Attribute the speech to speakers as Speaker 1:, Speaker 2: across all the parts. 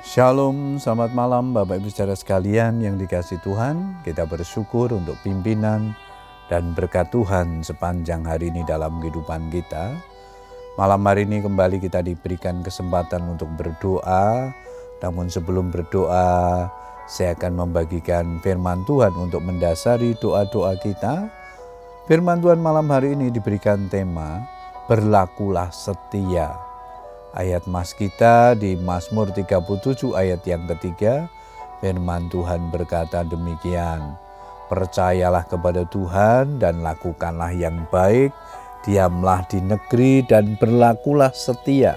Speaker 1: Shalom, selamat malam Bapak Ibu saudara sekalian yang dikasih Tuhan. Kita bersyukur untuk pimpinan dan berkat Tuhan sepanjang hari ini dalam kehidupan kita. Malam hari ini kembali kita diberikan kesempatan untuk berdoa. Namun sebelum berdoa, saya akan membagikan firman Tuhan untuk mendasari doa-doa kita. Firman Tuhan malam hari ini diberikan tema Berlakulah setia Ayat mas kita di Mazmur 37 ayat yang ketiga, firman Tuhan berkata demikian, Percayalah kepada Tuhan dan lakukanlah yang baik, diamlah di negeri dan berlakulah setia.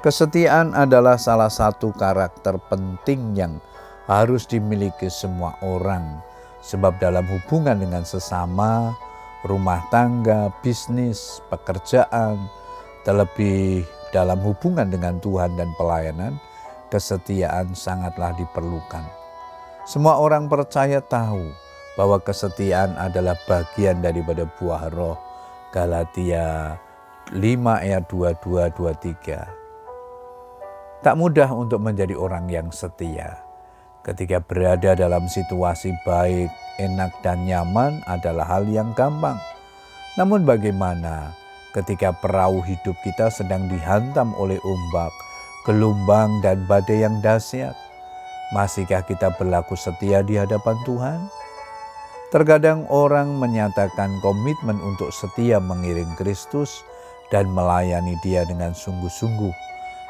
Speaker 1: Kesetiaan adalah salah satu karakter penting yang harus dimiliki semua orang, sebab dalam hubungan dengan sesama, rumah tangga, bisnis, pekerjaan, terlebih dalam hubungan dengan Tuhan dan pelayanan, kesetiaan sangatlah diperlukan. Semua orang percaya tahu bahwa kesetiaan adalah bagian daripada buah roh. Galatia 5 ayat 22 23. Tak mudah untuk menjadi orang yang setia. Ketika berada dalam situasi baik, enak dan nyaman adalah hal yang gampang. Namun bagaimana ketika perahu hidup kita sedang dihantam oleh ombak, gelombang, dan badai yang dahsyat. Masihkah kita berlaku setia di hadapan Tuhan? Terkadang orang menyatakan komitmen untuk setia mengiring Kristus dan melayani Dia dengan sungguh-sungguh.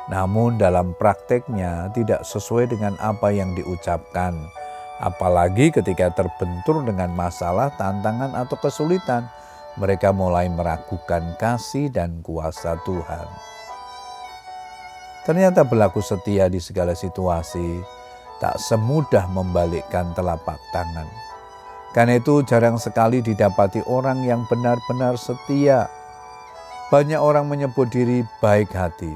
Speaker 1: Namun, dalam prakteknya tidak sesuai dengan apa yang diucapkan, apalagi ketika terbentur dengan masalah, tantangan, atau kesulitan mereka mulai meragukan kasih dan kuasa Tuhan. Ternyata berlaku setia di segala situasi tak semudah membalikkan telapak tangan. Karena itu jarang sekali didapati orang yang benar-benar setia. Banyak orang menyebut diri baik hati,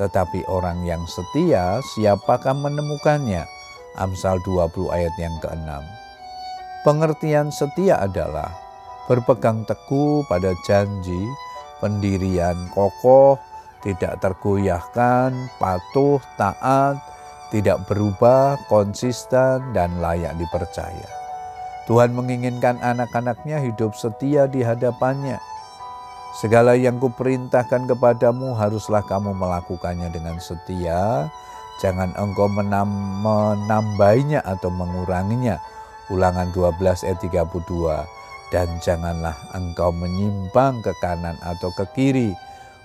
Speaker 1: tetapi orang yang setia siapakah menemukannya? Amsal 20 ayat yang ke-6. Pengertian setia adalah berpegang teguh pada janji, pendirian kokoh, tidak tergoyahkan, patuh, taat, tidak berubah, konsisten, dan layak dipercaya. Tuhan menginginkan anak-anaknya hidup setia di hadapannya. Segala yang kuperintahkan kepadamu haruslah kamu melakukannya dengan setia. Jangan engkau menam menambahinya atau menguranginya. Ulangan 12 ayat 32 dan janganlah engkau menyimpang ke kanan atau ke kiri.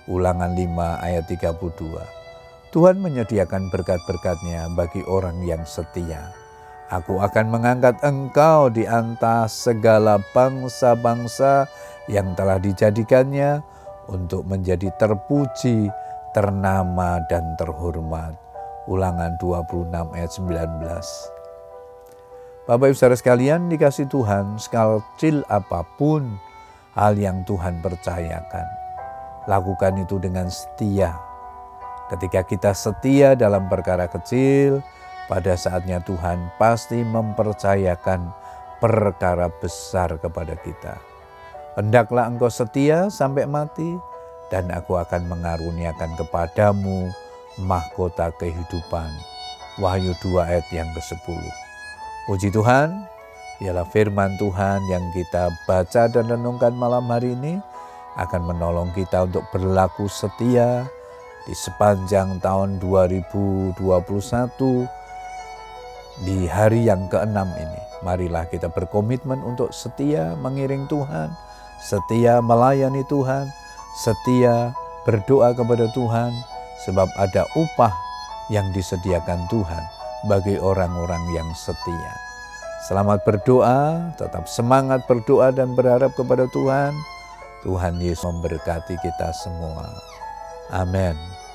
Speaker 1: Ulangan 5 ayat 32. Tuhan menyediakan berkat-berkatnya bagi orang yang setia. Aku akan mengangkat engkau di antara segala bangsa-bangsa yang telah dijadikannya untuk menjadi terpuji, ternama, dan terhormat. Ulangan 26 ayat 19. Bapak Ibu saudara sekalian dikasih Tuhan sekecil apa pun hal yang Tuhan percayakan. Lakukan itu dengan setia. Ketika kita setia dalam perkara kecil, pada saatnya Tuhan pasti mempercayakan perkara besar kepada kita. Hendaklah engkau setia sampai mati, dan aku akan mengaruniakan kepadamu mahkota kehidupan. Wahyu 2 ayat yang ke-10. Puji Tuhan, ialah firman Tuhan yang kita baca dan renungkan malam hari ini akan menolong kita untuk berlaku setia di sepanjang tahun 2021 di hari yang keenam ini. Marilah kita berkomitmen untuk setia mengiring Tuhan, setia melayani Tuhan, setia berdoa kepada Tuhan, sebab ada upah yang disediakan Tuhan bagi orang-orang yang setia. Selamat berdoa, tetap semangat berdoa dan berharap kepada Tuhan. Tuhan Yesus memberkati kita semua. Amin.